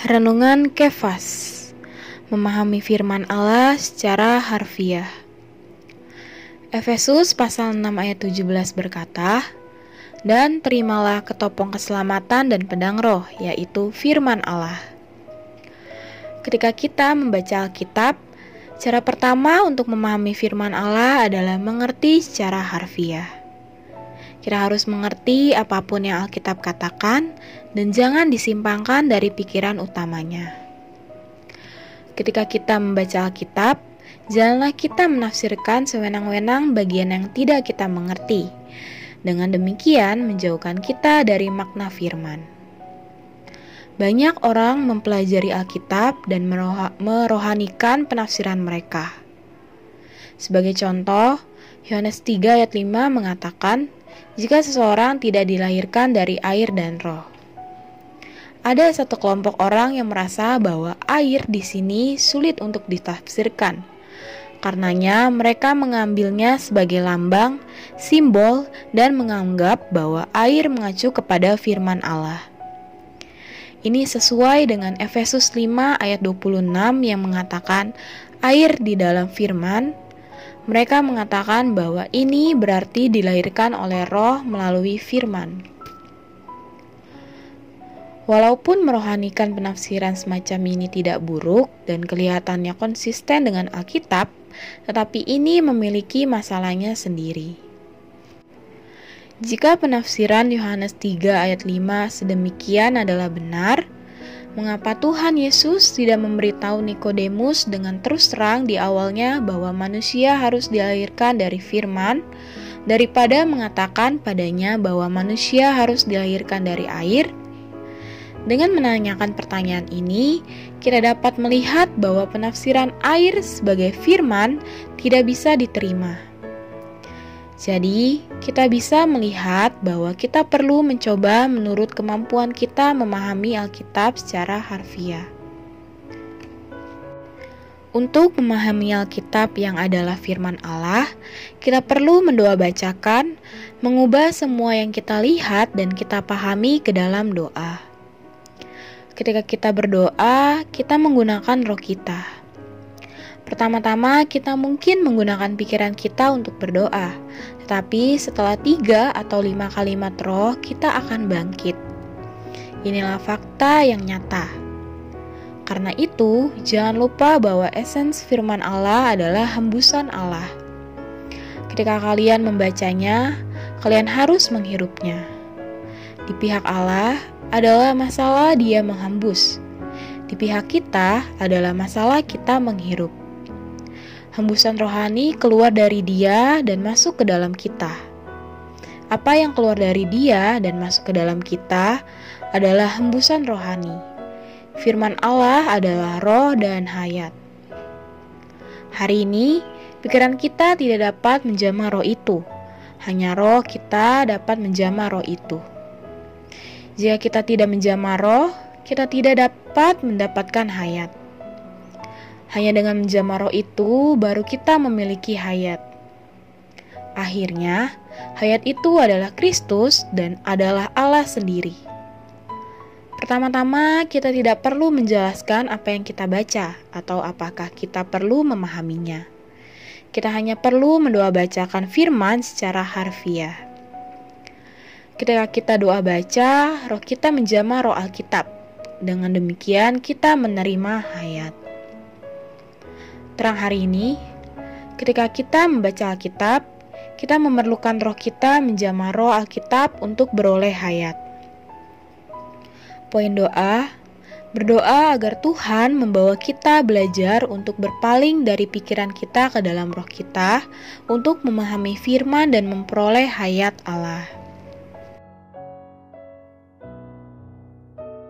Renungan Kefas. Memahami firman Allah secara harfiah. Efesus pasal 6 ayat 17 berkata Dan terimalah ketopong keselamatan dan pedang roh yaitu firman Allah. Ketika kita membaca Alkitab Cara pertama untuk memahami firman Allah adalah mengerti secara harfiah kita harus mengerti apa pun yang Alkitab katakan dan jangan disimpangkan dari pikiran utamanya. Ketika kita membaca Alkitab, janganlah kita menafsirkan sewenang-wenang bagian yang tidak kita mengerti. Dengan demikian, menjauhkan kita dari makna firman. Banyak orang mempelajari Alkitab dan merohanikan penafsiran mereka. Sebagai contoh, Yohanes 3 ayat 5 mengatakan, jika seseorang tidak dilahirkan dari air dan roh. Ada satu kelompok orang yang merasa bahwa air di sini sulit untuk ditafsirkan. Karenanya, mereka mengambilnya sebagai lambang, simbol, dan menganggap bahwa air mengacu kepada firman Allah. Ini sesuai dengan Efesus 5 ayat 26 yang mengatakan air di dalam firman mereka mengatakan bahwa ini berarti dilahirkan oleh roh melalui firman. Walaupun merohanikan penafsiran semacam ini tidak buruk dan kelihatannya konsisten dengan Alkitab, tetapi ini memiliki masalahnya sendiri. Jika penafsiran Yohanes 3 ayat 5 sedemikian adalah benar, Mengapa Tuhan Yesus tidak memberitahu Nikodemus dengan terus terang di awalnya bahwa manusia harus dilahirkan dari firman daripada mengatakan padanya bahwa manusia harus dilahirkan dari air? Dengan menanyakan pertanyaan ini, kita dapat melihat bahwa penafsiran air sebagai firman tidak bisa diterima. Jadi, kita bisa melihat bahwa kita perlu mencoba menurut kemampuan kita memahami Alkitab secara harfiah. Untuk memahami Alkitab yang adalah firman Allah, kita perlu mendoa bacakan, mengubah semua yang kita lihat dan kita pahami ke dalam doa. Ketika kita berdoa, kita menggunakan roh kita. Pertama-tama, kita mungkin menggunakan pikiran kita untuk berdoa, tetapi setelah tiga atau lima kalimat roh, kita akan bangkit. Inilah fakta yang nyata. Karena itu, jangan lupa bahwa esens firman Allah adalah hembusan Allah. Ketika kalian membacanya, kalian harus menghirupnya. Di pihak Allah adalah masalah Dia menghembus. Di pihak kita adalah masalah kita menghirup. Hembusan rohani keluar dari dia dan masuk ke dalam kita. Apa yang keluar dari dia dan masuk ke dalam kita adalah hembusan rohani. Firman Allah adalah roh dan hayat. Hari ini, pikiran kita tidak dapat menjamah roh itu. Hanya roh kita dapat menjamah roh itu. Jika kita tidak menjamah roh, kita tidak dapat mendapatkan hayat. Hanya dengan menjamah roh itu baru kita memiliki hayat. Akhirnya, hayat itu adalah Kristus dan adalah Allah sendiri. Pertama-tama, kita tidak perlu menjelaskan apa yang kita baca atau apakah kita perlu memahaminya. Kita hanya perlu mendoa bacakan firman secara harfiah. Ketika kita doa baca, roh kita menjamah roh Alkitab. Dengan demikian, kita menerima hayat terang hari ini, ketika kita membaca Alkitab, kita memerlukan roh kita menjamah roh Alkitab untuk beroleh hayat. Poin doa, berdoa agar Tuhan membawa kita belajar untuk berpaling dari pikiran kita ke dalam roh kita untuk memahami firman dan memperoleh hayat Allah.